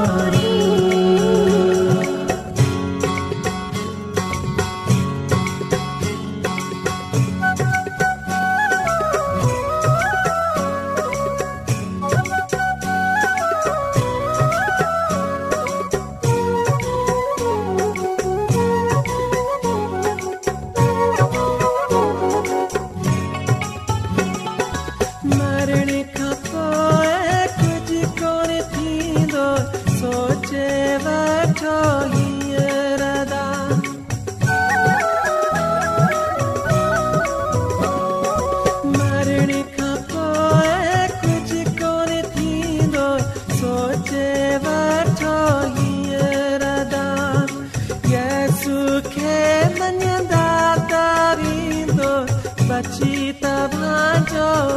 Oh. cita-cita mencoba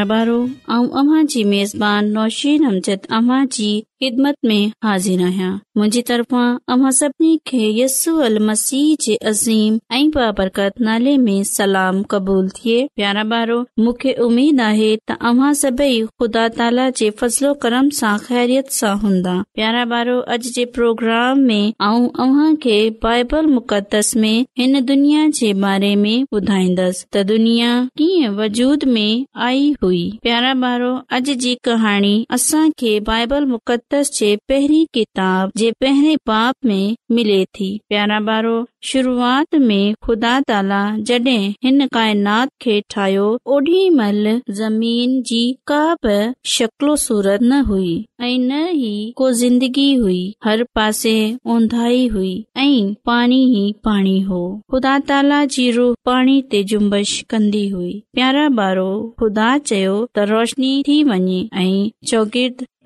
ऐं अमा जी मेज़बानी नमद अमा जी تا आहियां मु خدا تعالی थे فضل و کرم आहे خیریت سا ہوندا پیارا بارو اج बारो پروگرام میں प्रोग्राम اواں کے بائبل مقدس میں ان دنیا जे بارے میں ॿुधाइन्दस تا دنیا कीअं وجود میں آئی ہوئی پیارا بارو اج جی کہانی اساں کے بائبل مقدس पहरी किताब जे मिले थी प्यारा बारो शुरूआत में ख़ुदा ताला हिन काइनातगी हुई हर पासे ओंधाई हुई ऐ पाणी ई हो ख़ुदा ताला जी रुह पाणी ते जुमश कंदी हुई प्यारा बारो ख़ुदा चयो रोशनी थी वञे ऐ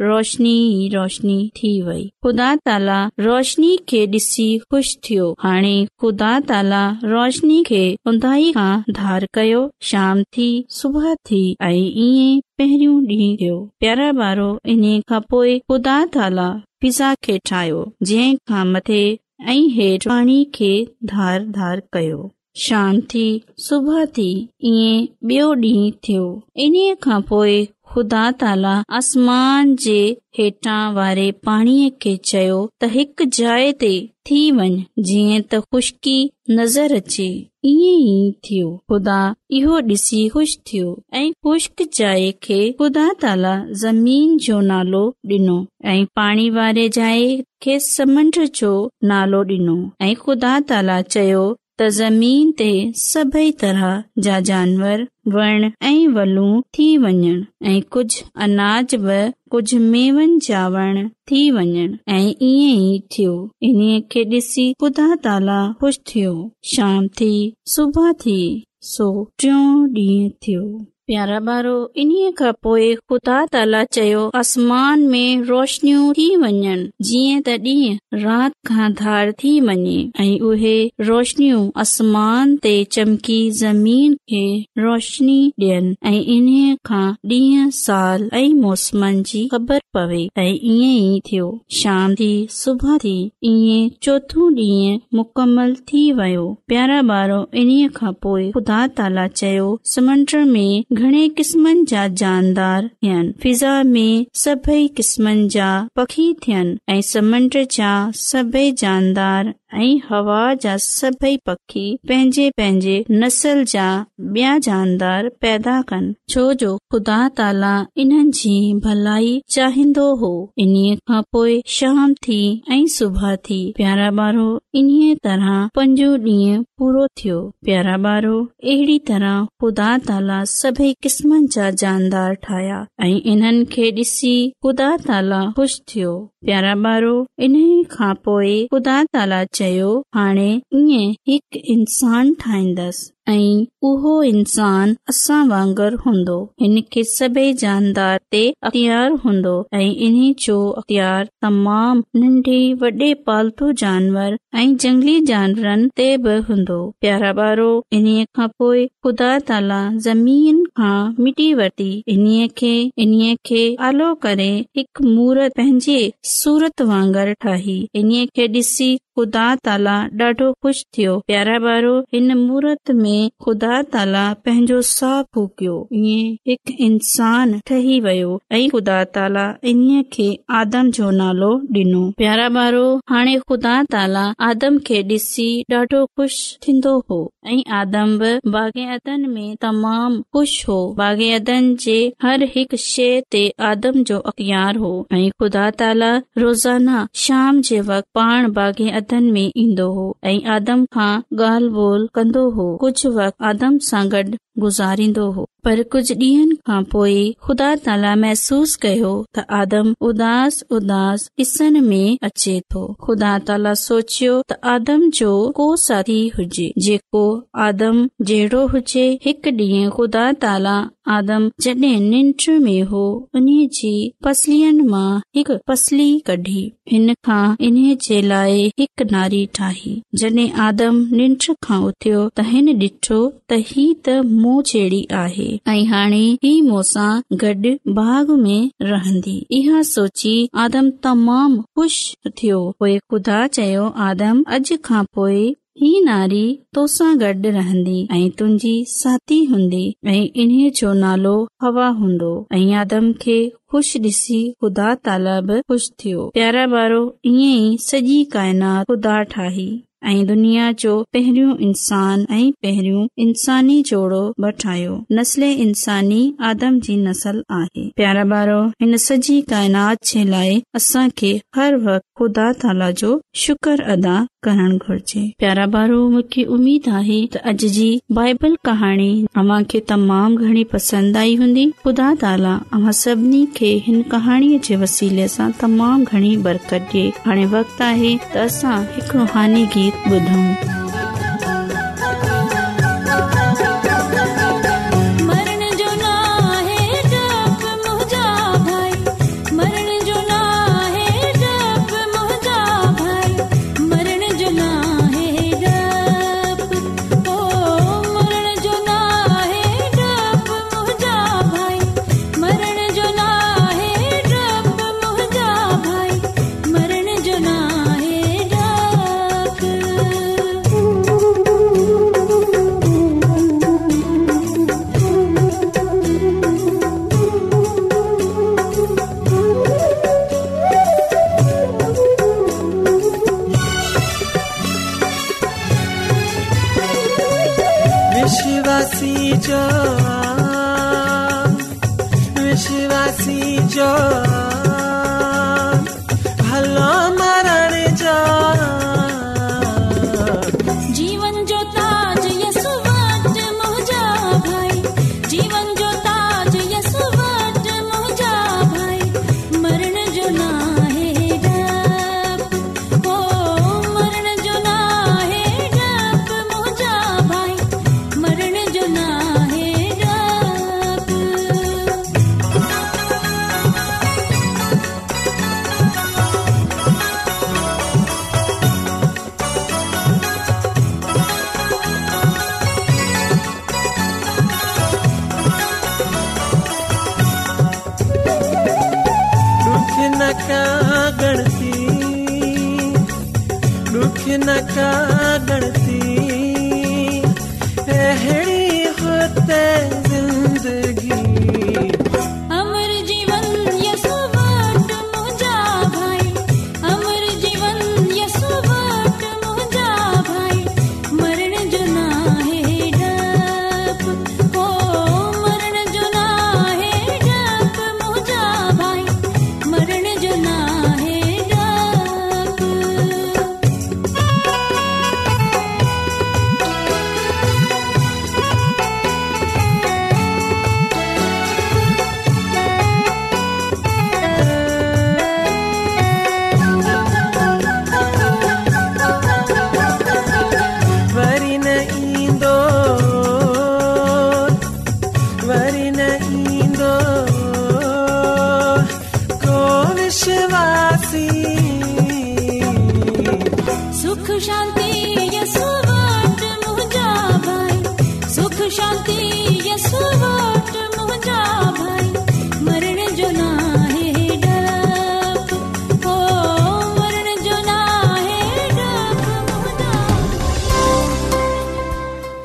रोशनी ई रोशनी थी वई ख़ुदा ताला रोशनी खे डि॒सी ख़ुशि थियो ख़ुदा ताला रोशिनी खे धार कयो थी प्यारा वारो इन्हीअ खां पोइ ख़ुदा ताला पिज़ा खे ठाहियो जंहिं खां मथे ऐं हेठ पाणी खे धार धार कयो शाम थी सुब थी बे ॾींहं थियो इन्हीअ खां पोइ ख़ुदा अचे ई थियो ख़ुदा इहो ॾिसी ख़ुशि थियो ऐं ख़ुशक जाए खे ख़ुदा ताला ज़मीन जो नालो डि॒नो ऐ पाणी वारे जाए खे समुंड जो नालो डि॒नो ऐ ख़ुदा ताला चयो कुझ अनाज जा वण थी वञण ऐं ईअं ई थियो इन्हीअ खे ॾिसी ख़ुदा ताला ख़ुशि थियो शाम थी सुबुह थी सो टियों डी थियो प्यारा ॿारो इन्हीअ खां पोइ ख़ुदा ताला चयो आसमान में रोशनियूं थी वञनि जीअं त ॾींहं रोशनियूं आसमान ते चमकी रोशनी डि॒यन ऐं इन्हीअ खां ॾींहं साल ऐं मौसमनि जी ख़बर पवे ऐं ईअं ई थियो शाम थी सुबुह थी इएं चोथो ॾींहुं मुकमल थी वियो प्यारा ॿारो इन्हीअ खां पोइ ख़ुदा ताला चयो समुंड में ઘણે કિસ્મંજા જાનદાર એન ફિઝા મે સભી કિસ્મંજા પખી થન એ સમંડચા સબે જાનદાર हवा जा सभे पखी पंहिंजे पंहिंजे नसल जा बया जानदार पैदा कनि छोजो ख़ुदा ताला इन्हनि जी भलाई चाहींदो हो इन्हीअ खां पो शाम थी ऐ सुब थी प्यारा ॿारो इन्हीअ तरह पंजो डी पूरो थियो प्यारा ॿारो अहिड़ी तरह ख़ुदा ताला सब क़िस्म जा जानदार ठाहिया ऐ इन्हनि खे ॾिसी ख़ुदा ताला ख़ुश थियो प्यारा ॿारो इन्हीअ खां पोइ ख़ुदा ताला चयो हाणे हिकु इंसान ठाहींदसि ऐं उहो इंसान वांगुर हूंदो इन खे सभेई जानदार ते अख़्तियार हूंदो ऐ इन्हीअ जो अख्तार तमाम नन्ढे वॾे पालतू जानवर ऐं जंगली जानवरनि ते बि हूंदो प्यारा ॿारो इन्हीअ खां पोइ ख़ुदा ताला ज़मीन खां मिटी वरती इन्हीअ खे इन्हीअ खे आलो करे हिकु मूर पंहिंजे सूरत वांगुरु ठाही इन्हीअ खे ॾिसी ख़ुदा ताला ॾाढो ख़ुश थियो प्यारा बारो हिन प्यारा बारो ख़ुदा ॾाढो ख़ुशि थींदो हो ऐं आदम बागन में तमाम ख़ुश हो बागन जे हर हिकु शइ ते आदम जो अखियार हो ऐं खुदा ताला रोज़ाना शाम जे वक़्त पाण बाग़ ईंदो हो ऐं आदम खां ॻाल्हि बोल कंदो हो कुझु وقت आदम सां गॾु गुज़ारींदो हो पर कुझ डींन खां पो खुदा ताला महसूस कयो त आदम उदास उदास पिसन में अचे तो ख़ुदा ताला सोचियो त आदम जो को साथी हुजे जेको आदम जहिड़ो हुजे हिकु डी खुदा ताला आदम जडे निड में हो उन जी पसलियुनि मां हिकु पसली कढी हिन खां इन्हीअ जे लाइ हिकु नारी ठाही जडे आदम निंड खां उथियो त हिन डिठो त ही त मुंह जहिड़ी आहे ऐं हाणे ही मूंसां गॾु बाग में रहंदी इहा सोची आदम तमामु चयो आदम अॼु खां पोइ ही नारी तोसां गॾु रहंदी ऐं तुंहिंजी साथी हूंदी ऐं इन्हीअ जो नालो हवा हूंदो ऐं आदम खे ख़ुश ॾिसी ख़ुदा तालाब ख़ुशि थियो प्यारा ॿारो ईअं ई सॼी काइनात ख़ुदा ठाही ऐं दुनिया जो पहिरियों इंसान ऐं पहिरियों इंसानी जोड़ो ठाहियो इंसानी आदम जी नसल आहे प्यारा बारो हिन सॼी काइनात जे लाइ असां खे हर ख़ुदा ताला जो तइनात अदा करणु घुरजे प्यारा बारो मूंखे उमेद आहे त अॼ जी बाइबल कहाणी अव्हां खे तमामु घणी पसंदि आई हूंदी ख़ुदा ताला अव्हां सभिनी खे हिन कहाणीअ जे वसीले सां तमामु घणी बरक़त डे॒ हाणे वक़्तु आहे त असां हिकु रुहानी गीत Good. Vườn श्वाी जो विश्वासी जो गण सी ॾुख न छा गण सी हुते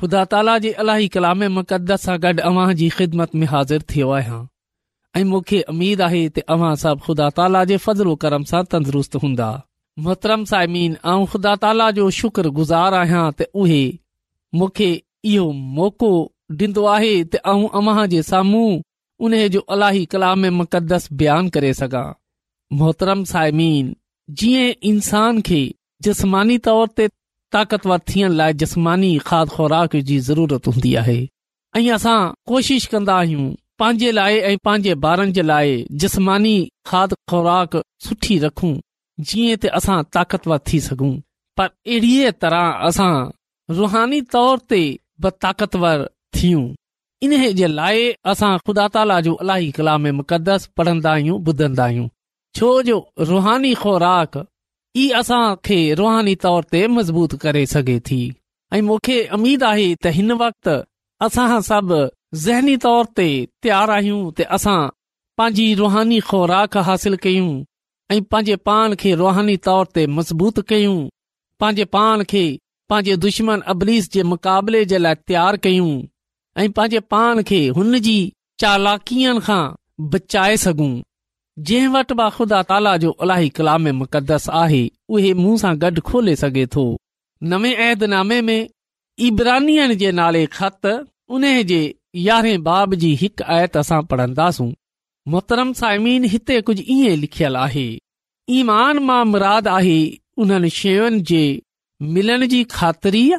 ख़ुदा ताला जे अलाही कलाम मुक़दस सां गॾु अव्हां जी ख़िदमत में हाज़िर थियो आहियां ऐं मूंखे अमीद आहे सभु ख़ुदा ताला जे फज़लो करम सां तंदुरुस्त हूंदा मोहतरम सायमिन ख़ुदा ताला जो शुक्रगुज़ार आहियां त उहे मूंखे इहो मौक़ो ॾींदो आहे त आऊं अव्हां जे साम्हूं उन जो अलाही कलाम मक़दस बयानु करे सघां मोहतरम साइमीन जीअं इंसान खे जिस्मानी तौर ते ताक़तवर थियण लाइ जस्मानी खाद खुराक जी ज़रूरत हूंदी आहे ऐं असां कोशिश कंदा आहियूं पंहिंजे लाइ ऐं पंहिंजे ॿारनि जे लाइ जिस्मानी खाद ख़ुराक सुठी रखूं जीअं त असां ताक़तवर थी सघूं पर अहिड़ीअ तरह असां रुहानी तौर ते बि ताक़तवर थियूं इन जे लाइ असां ख़ुदा ताला जो अलाई कलाम मुक़दस पढ़ंदा आहियूं ॿुधंदा आहियूं छो जो रुहानी ख़ुराक ई असां खे रुहानी तौर ते मज़बूत करे सघे थी ऐं मूंखे अमीद आहे त हिन वक़्ति असां सभु ज़हनी तौर ते तयारु आहियूं त असां पंहिंजी रुहानी ख़ुराक हासिल कयूं ऐं पंहिंजे पाण खे रुहानी तौर ते मज़बूत कयूं पंहिंजे पान खे पंहिंजे दुश्मन अबलीस जे मुक़ाबले जे लाइ तयारु कयूं ऐं पंहिंजे पाण खे हुन जी चालाकीअ खां बचाए सघूं जंहिं वटि बि खुदा ताला जो अलाही कलामे मुक़दस आहे उहे मूं सां गॾु खोले सघे थो नवे ऐदनामे में ईबरानीय जे नाले ख़त उन जे यारहें बाब जी हिकु आयत असां पढ़ंदासूं मोहतरम साइमीन हिते कुझु ईअं लिखियलु आहे ईमान मां मुराद आहे उन्हनि शयुनि जे मिलण जी ख़ातिरी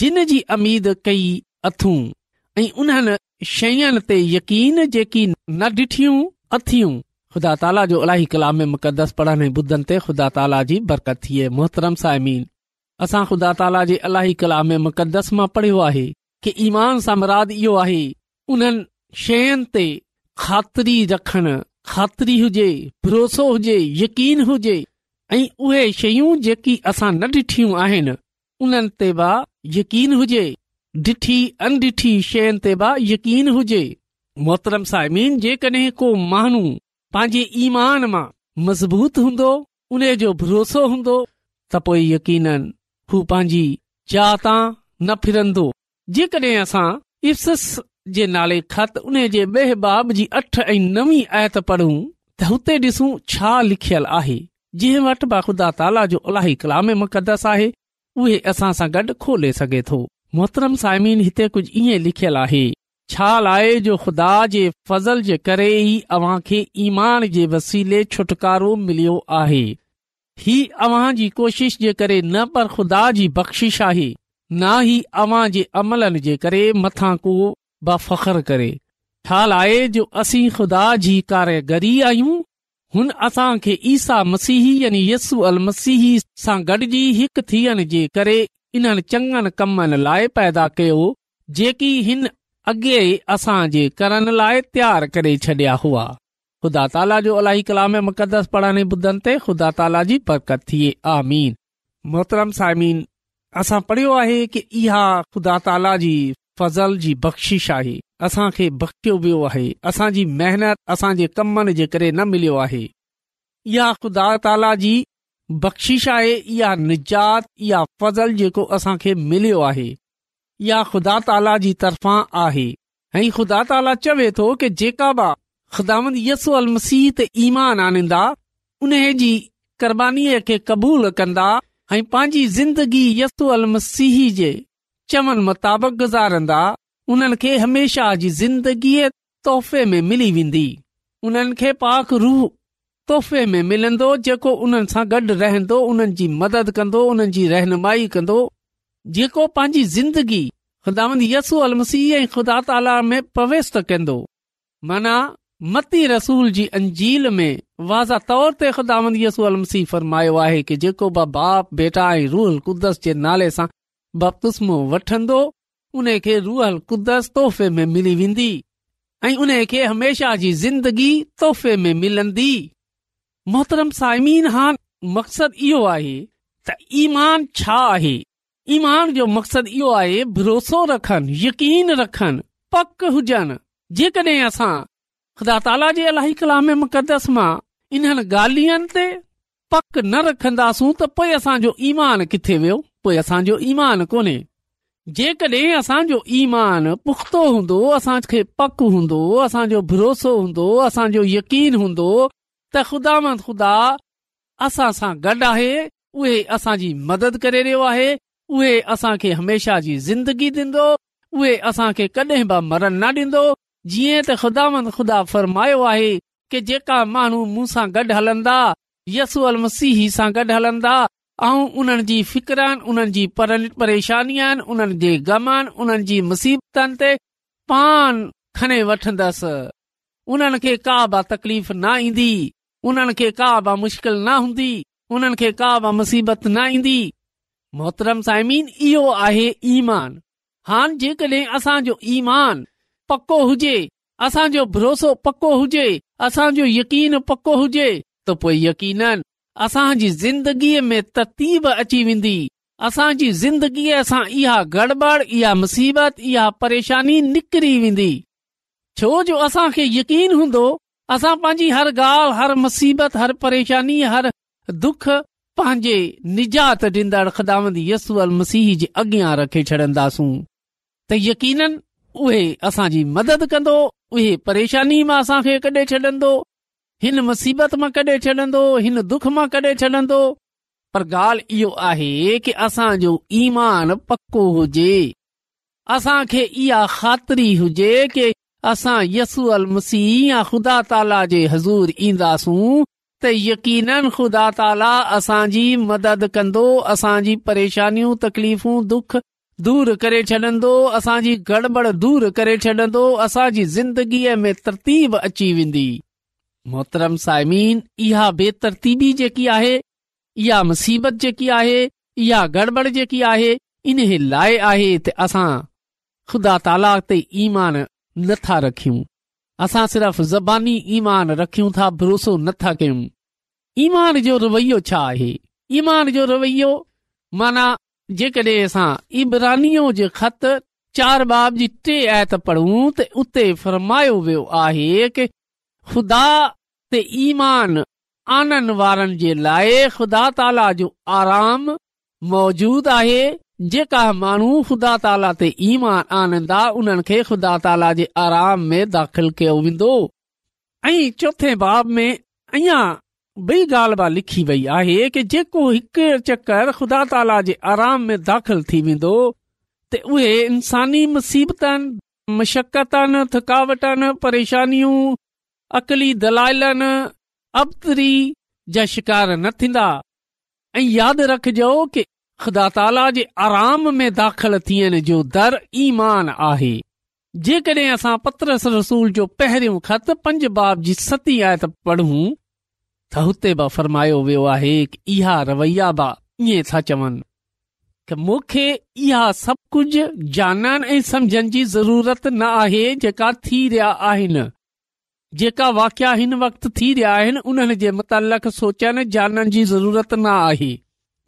जिन जी अमीद कई अथूं ऐं उन्हनि शयुनि ते यकीन जेकी न ॾिठियूं अथियूं ख़ुदा ताला जो अलाई कलाम मुक़दस पढ़ण ऐं ॿुधनि ते ख़ुदा ताला जी बरकत थी आहे मोहतरम साहिम असां ख़ुदा ताला जे अलीही कलाम मुक़दस मां पढ़ियो आहे की ईमान सां मुराद इहो आहे उन्हनि शयुनि ते ख़ातिरी रखण ख़ातिरी हुजे भरोसो हुजे यकीन हुजे ऐं उहे शयूं जेकी असां न ॾिठियूं आहिनि उन्हनि ते बि यकीन हुजे डिठी अनडिठी शयुनि ते यकीन हुजे मोहतरम साहिम जेकॾहिं को माण्हू पंहिंजे ईमान मां मज़बूत हूंदो उने जो भरोसो हूंदो त पोइ यकीन हू पंहिंजी जात न फिरंदो जेकड॒हिं असां इफ़्स जे नाले ख़त उन्हे जे बेहबाब जी अठ ऐं नवी आयत पढ़ूं त हुते डि॒सू छा लिखियलु आहे जंहिं वटि बा ख़ुदा ताला जो अलाही कलाम मुक़दस आहे उहे असां सां गॾु खोले सघे थो मोहतरम सामिन हिते कुझु ईअं लिखियलु आहे छा लाइ जो ख़ुदा जे फज़ल जे करे ई अव्हां खे ईमान जे वसीले छुटकारो मिलियो आहे ही अवां जी कोशिश जे करे न पर ख़ुदा जी बख़्शिश आहे ना ही अवां जे अमलनि जे करे मथां को ब फ़ख्र करे छा आहे जो असीं ख़ुदा जी कारीगरी आहियूं हुन असां खे ईसा मसीह यानी यस्सू अल मसीह सां गॾिजी हिकु थियण जे करे इन्हनि चङनि कमनि लाइ पैदा कयो जेकी हिन अॻे असां जे करण लाइ तयारु करे छडि॒या हुआ ख़ुदा ताला जो अलाई कलामे मुक़दस पढ़ण जे बुदनि ते ख़ुदा ताला जी बरकत थिए आमीन मोहतरम साइमीन असां पढ़ियो आहे की इहा ख़ुदा ताला जी फज़ल जी बख़्शीश आहे असां खे बकियो वियो आहे असांजी मेहनत असां जे कमनि जे करे न मिलियो आहे इहा ख़ुदा ताला जी बख़्शीश आहे इहा निजात इहा फज़ल जेको असां मिलियो आहे या ख़ुदा ताला जी तरफ़ां आहे ऐं खुदा ताला चवे थो कि जेका बा ख़ुदात यसु अल मसीह ते ईमान आनींदा उन जी क़रबानीअ खे क़बूल कंदा ऐं पंहिंजी ज़िंदगी यसू मसीह जे चवण मुताबिक़ गुज़ारंदा उन्हनि खे हमेशा जी ज़िंदगीअ तोहफ़े में मिली वेंदी उन्हनि खे पाख रूह तोहफ़े में मिलंदो जेको उन्हनि सां गॾु रहंदो उन्हनि जी मदद कंदो उन्हनि जी रहनुमाई कंदो जेको पंहिंजी ज़िंदगी ख़ुदान यसू अल मसीह ऐं ख़ुदा ताला में प्रवेस त कंदो माना मती रसूल जी अंजील में वाज़ा तौर ते ख़ुदा यसू अल मसीह फरमायो आहे की जेको ब बाप बेटा ऐं रूहल कुदस जे नाले सां बपतुस्मो वठंदो उन खे रूहल कुदस तोहफ़े में मिली वेंदी ऐं उन खे हमेशा जी ज़िंदगी तोहफ़े में मिलंदी मोहतरम साइमीन ख़ान मक़सदु इहो आहे त ईमान छा आहे ईमान जो मक़सदु इहो आहे भरोसो रखनि यकीन रखनि पक हुजनि जेकड॒हिं असां ख़ुदा ताला जे मुक़दस मां इन्हनि गालियनि ते पक न रखन्दासूं त पोइ असांजो ईमान किथे वियो पोइ असांजो ईमान कोन्हे जेकॾहिं असांजो ईमान पुख़्तो हूंदो असांखे पक हूंदो असांजो भरोसो हूंदो असांजो यकीन हूंदो त ख़ुदा में ख़ुदा असां सां गॾु आहे उहे असांजी मदद करे रहियो आहे उहे असां खे हमेशा जी ज़िंदगी ॾींदो उहे असां खे कडहिं बि मरन न ॾींदो जीअं त ख़ुदा ख़ुदा फ़र्मायो आहे कि जेका माण्हू मूंसां गॾु हलंदा यसूअल मसीह सां गॾु हलंदा ऐं उन्हनि जी फिकरनि उन्हनि जी पर उन्हनि जे उन्हनि जी मुसीबतनि ते पान वठंदसि उन्हनि खे का बि तकलीफ़ न ईंदी उन्हनि खे का बि मुश्किल न हूंदी उन्हनि खे का मुसीबत न ईंदी मोहतरम साइमीन इहो आहे ईमान हाण जेकॾहिं असांजो ईमान पको हुजे असांजो भरोसो पको हुजे असांजो यकीन पको हुजे त पोइ यकीन असांजी ज़िंदगीअ में तरतीब अची वेंदी असांजी ज़िंदगीअ सां इहा गड़बड़ इहा मुसीबत इहा परेशानी निकिरी वेंदी छो जो असांखे यकीन हूंदो असां पंहिंजी हर ॻाल्हि हर मुसीबत हर परेशानी हर दुख पंहिंजे निजात ॾींदड़ ख़ामंद यसू अल मसीह जे अॻियां रखे छॾींदासूं त यकीन उहे असांजी मदद कंदो उहे परेशानी मां असां खे कॾे छॾंदो हिन मुसीबत मां कॾे छॾंदो हिन दुख मां कॾे छॾंदो पर ॻाल्हि इहो आहे कि असांजो ईमान पको हुजे असांखे इहा ख़ातिरी हुजे असां यसू अल मसीह या ख़ुदा ताला जे हज़ूर ईंदासूं यकीन खुदा ताला असांजी मदद कंदो असांजी परेशानियूं तकलीफ़ू दुख दूर करे छॾंदो असांजी गड़बड़ दूर करे छॾंदो असांजी ज़िंदगीअ में तरतीब अची वेंदी मोहतरम साइमीन इहा बेतरतीबी जेकी आहे इहा मुसीबत जेकी आहे इहा गड़बड़ जेकी आहे इन लाइ आहे असां ख़ुदा ताला ते ईमान नथा रखियूं असां सिर्फ़ ज़बानी ईमान रखियूं था भरोसो नथा कयूं ईमान जो रवैयो छा आहे ईमान जो रवैयो माना जेकॾहिं असां इबरानी जे ख़त चार बाब जी टे आयत पियो वियो आहे के ख़ुदा ते ईमान आनंद वारनि जे लाइ ख़ुदा ताला जो आराम मौजूद आहे जेका माण्हू ख़ुदा ताला ते ईमान आनंदा उन्हनि खे खुदा ताला जे आराम में दाख़िल कयो वेंदो ऐं चोथे बाब में अञा बई ॻाल्हि बि लिखी वई आहे कि जेको हिकु चकर ख़ुदा ताला जे आराम में दाख़िल थी वेंदो त उहे इंसानी मुसीबतनि मशक़तनि थकावटनि परेशानियूं अक़ली दलालनि अबतरी जा शिकार न थींदा ऐ यादि रखजो कि ख़ुदा ताला जे आराम में दाख़िल थियण जो दर ईमान आहे जेकड॒हिं असां पत्रस रसूल जो पहरियों ख़त पंज बाब जी सती आयत पढ़ूं त हुते बि फरमायो वियो आहे इहा रवैया बा इएं था चवन कि मूंखे इहा सभु कुझ ॼाणण ऐं समुझण जी ज़रूरत न आहे जेका थी रहिया आहिनि जेका वाकिया हिन थी रहिया आहिनि उन्हनि जे मुतालक सोचनि जाननि जी ज़रूरत न आहे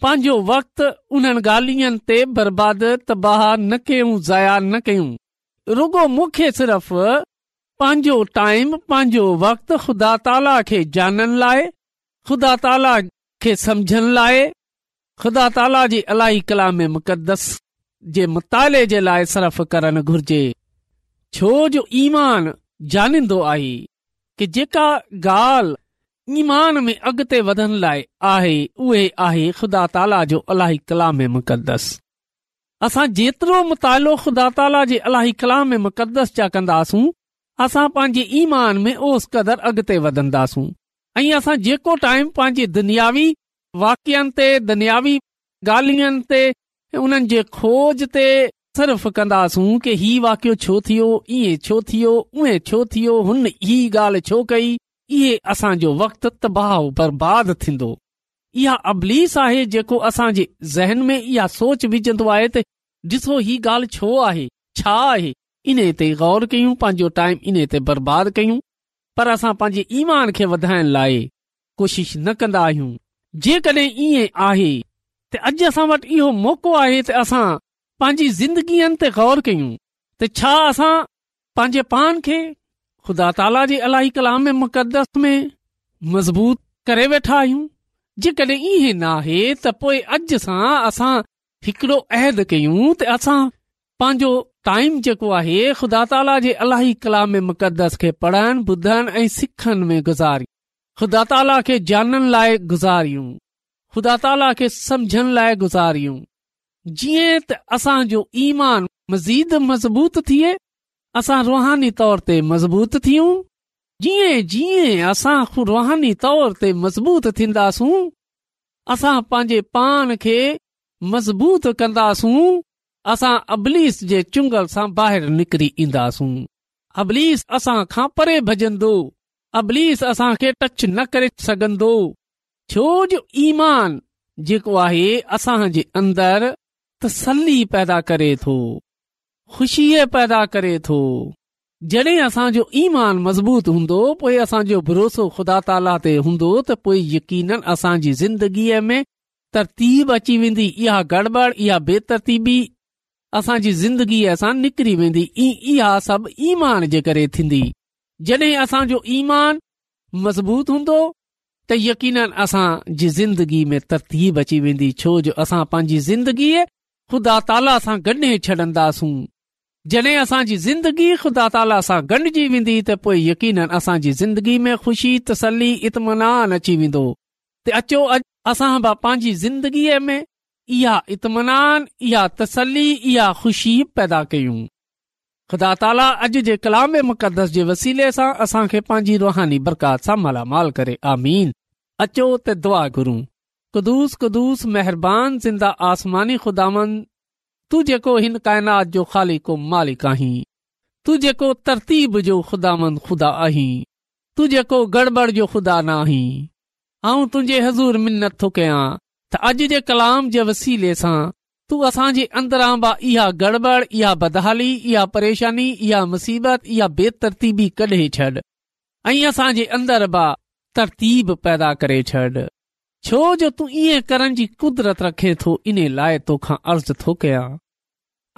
पंहिंजो वक़्तु उन्हनि ॻाल्हियुनि ते बर्बादु तबाह न कयऊं ज़ाया न कयूं रुगो मूंखे सिर्फ़ पांजो टाइम पंहिंजो वक़्त ख़ुदा ताला खे जाननि लाइ ख़ुदा ताला खे समुझण लाइ ख़ुदा ताला जे अलाही कला में मुक़दस जे मुताले जे लाइ सरफ़ करणु घुर्जे छो जो ईमान जानींदो आहे कि जेका ॻाल्हि ईमान में अॻिते वधण लाइ आहे उहे आहे ख़ुदा ताला जो अलाही कला में मुक़दस असां जेतिरो मुतालो ख़ुदा ताला जे अलाही कलाम मुक़दस जा कंदासूं असां पांजे ईमान में ओस कदुरु अॻिते वधन्दासूं ऐं असां जेको टाइम पंहिंजे दुनियावी वाक्यनि ते दुनियावी ॻाल्हियुनि ते उन्हनि जे खोज ते सिर्फ़ कंदासूं कि हीउ वाकियो छो थियो इएं छो थियो उहे छो थियो हुन हीअ ॻाल्हि छो कई इहे असांजो वक़्तु तबाह बर्बाद थींदो इहा अबलीस आहे जेको ज़हन में इहा सोच विझंदो आहे त डि॒सो ही ॻाल्हि छो आहे छा इन ते गौर कयूं पांजो टाइम इन ते बर्बाद कयूं पर असां पंहिंजे ईमान खे वधाइण लाइ कोशिश न कंदा आहियूं जेकॾहिं इएं आहे त अॼु असां वटि इहो मौक़ो आहे त असां पांजी ज़िंदगीअ ते ग़ौर कयूं त छा असां पंहिंजे पान खे खुदा ताला जे अलाई कलाम मुक़दस में मज़बूत करे वेठा आहियूं जेकॾहिं इहे न आहे त पोइ अॼु सां असां हिकिड़ो अहद कयूं त असां टाइम जेको आहे ख़ुदा ताला जे अलाही कलाम मुक़दस खे पढ़नि ॿुधनि ऐं सिखनि में गुज़ारियूं ख़ुदा ताला खे जाननि लाइ गुज़ारियूं ख़ुदा ताला खे समुझनि लाइ गुज़ारियूं जीअं त असांजो ईमान मज़ीद मज़बूत थिए असां रुहानी तौर ते मज़बूत थियूं जीअं जीअं असां रुहानी तौर ते मज़बूत थींदासूं असां पंहिंजे पान खे मज़बूत कंदासूं असां अबलीस जे चुंगल सां ॿाहिरि निकरी ईंदासूं अबलीस असां खां परे भजंदो अबलीस असांखे टच न करे सघंदो छो जो ईमान जेको आहे असां जे अंदर तसली पैदा करे थो ख़ुशीअ पैदा करे थो जडे॒ असांजो ईमान मज़बूत हूंदो पोइ असांजो भरोसो खुदा ताला ते हूंदो त पोइ यकीन असांजी ज़िंदगीअ में तरतीब अची वेंदी इहा गड़बड़ इहा बेतरतीबी असांजी ज़िंदगीअ सां निकिरी वेंदी इहा सभु ईमान जे करे थींदी जॾहिं असांजो ईमान मज़बूत हूंदो त यकीन असां जी ज़िंदगीअ में तरतीब अची वेंदी छो जो असां पंहिंजी ज़िंदगीअ ख़ुदा ताला सां ॻंढे छ्ॾन्दासूं जडहिं असांजी ज़िंदगी ख़ुदा ताला सां ॻंढिजी वेंदी त पोइ यकीन असांजी ज़िंदगी में ख़ुशी तसली इतमनान अची वेंदो त अचो असां बा पंहिंजी ज़िंदगीअ में इहा इत्मनान इहा तसल्ली इहा ख़ुशी पैदा कयूं ख़ुदा ताला अॼु जे कलाम मुक़दस जे वसीले सां असांखे पंहिंजी रुहानी बरक़ात सां मालामाल करे आमीन अचो त दुआ घुरूं ख़ुदिस कुस महिरबानी ज़िंदा आसमानी ख़ुदांद तूं जेको हिन काइनात जो खाली को मालिक आहीं तू जेको तरतीब जो ख़ुदांद ख़ुदा आहीं तू जेको गड़बड़ जो ख़ुदा न आहीं आऊं तुंहिंजे हज़ूर मिनत थो कयां त अॼु जे कलाम जे वसीले सां तूं असां जे अंदरां बि इहा गड़बड़ इहा बदहाली इहा परेशानी इहा मुसीबत इहा बेतरतीबी कढे छॾ ऐं असां अंदर बि तरतीब पैदा करे छॾ छो जो तूं ईअं करण जी कुदरत रखे थो इन लाइ तोखा अर्ज़ थो कयां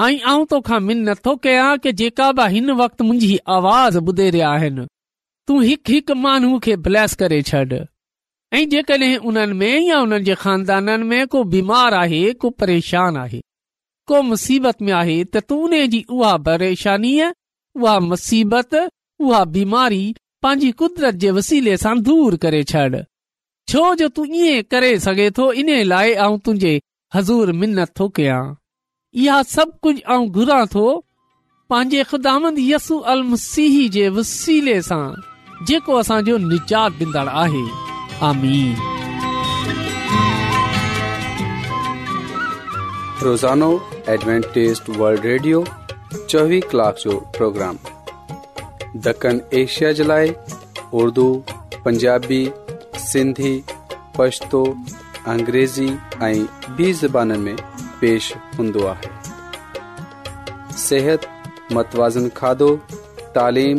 ऐं आऊं तोखां मिनत थो कयां कि जेका बि हिन वक़्तु मुंहिंजी आवाज़ ॿुधे रिया आहिनि तूं हिकु माण्हू खे ब्लैस करे छॾ ऐं जेकड॒हिं उन्हनि में या उन्हनि जे ख़ानदाननि में को बीमार आहे को परेशान आहे को मुसीबत में आहे त तूं उन जी उहा परेशानी उहा मुसीबत उहा बीमारी पंहिंजी कुदरत जे वसीले सां दूर करे छॾ छो जो तू ईअं करे सघे थो इन लाइ आउं तुंहिंजे हज़ूर मिनत थो कयां इहा सभु कुझु ऐं घुरां थो पंहिंजे अल अलसीह जे वसीले सां जेको असांजो निजात डि॒ंदड़ आहे दण एशिया जे लाइ उर्दू पंजाबी पशतो अंग्रेज़ी ऐं ॿी ज़बान में पेश हूंदो आहे صحت متوازن کھادو تعلیم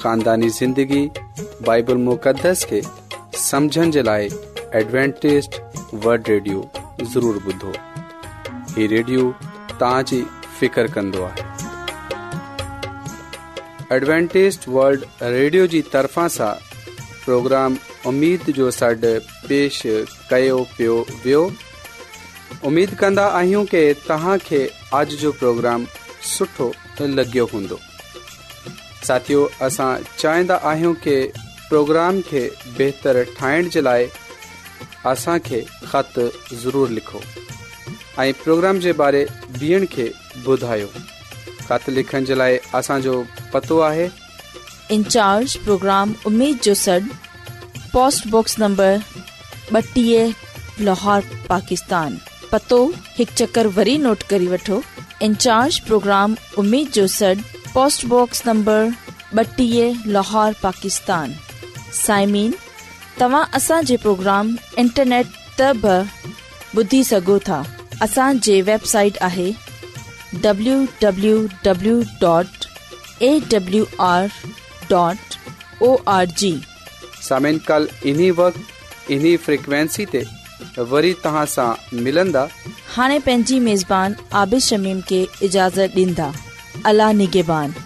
خاندانی زندگی بائبل مقدس کے سمجھن जे लाइ एडवेंटेज वल्ड रेडियो ज़रूरु ॿुधो हीउ रेडियो جی फिकर कंदो आहे एडवेंटेज़ वल्ड रेडियो जी तरफ़ां सां प्रोग्राम उमेद जो सॾु पेश कयो पियो वियो उमेद कंदा आहियूं कि तव्हां खे अॼ जो प्रोग्राम सुठो लॻियो हूंदो साथियो असां चाहिंदा प्रोग्राम खे असांखे ख़त ज़रूरु लिखो ऐं प्रोग्राम इन्ज प्रोग्राम जो सॾ पोस्टबॉक्स नंबर ॿटीह लाहौर पाकिस्तान पतो हिकु चकर वरी नोट करे वठो इन्ज प्रोग्राम जो सॾ पोस्टबॉक्स नंबर ॿटीह लाहौर पाकिस्तान साइमिन तव्हां असांजे प्रोग्राम इंटरनेट त ॿुधी सघो था असांजे वेबसाइट आहे पंहिंजी मेज़बान عابد शमीम खे اجازت ॾींदा अला نگہبان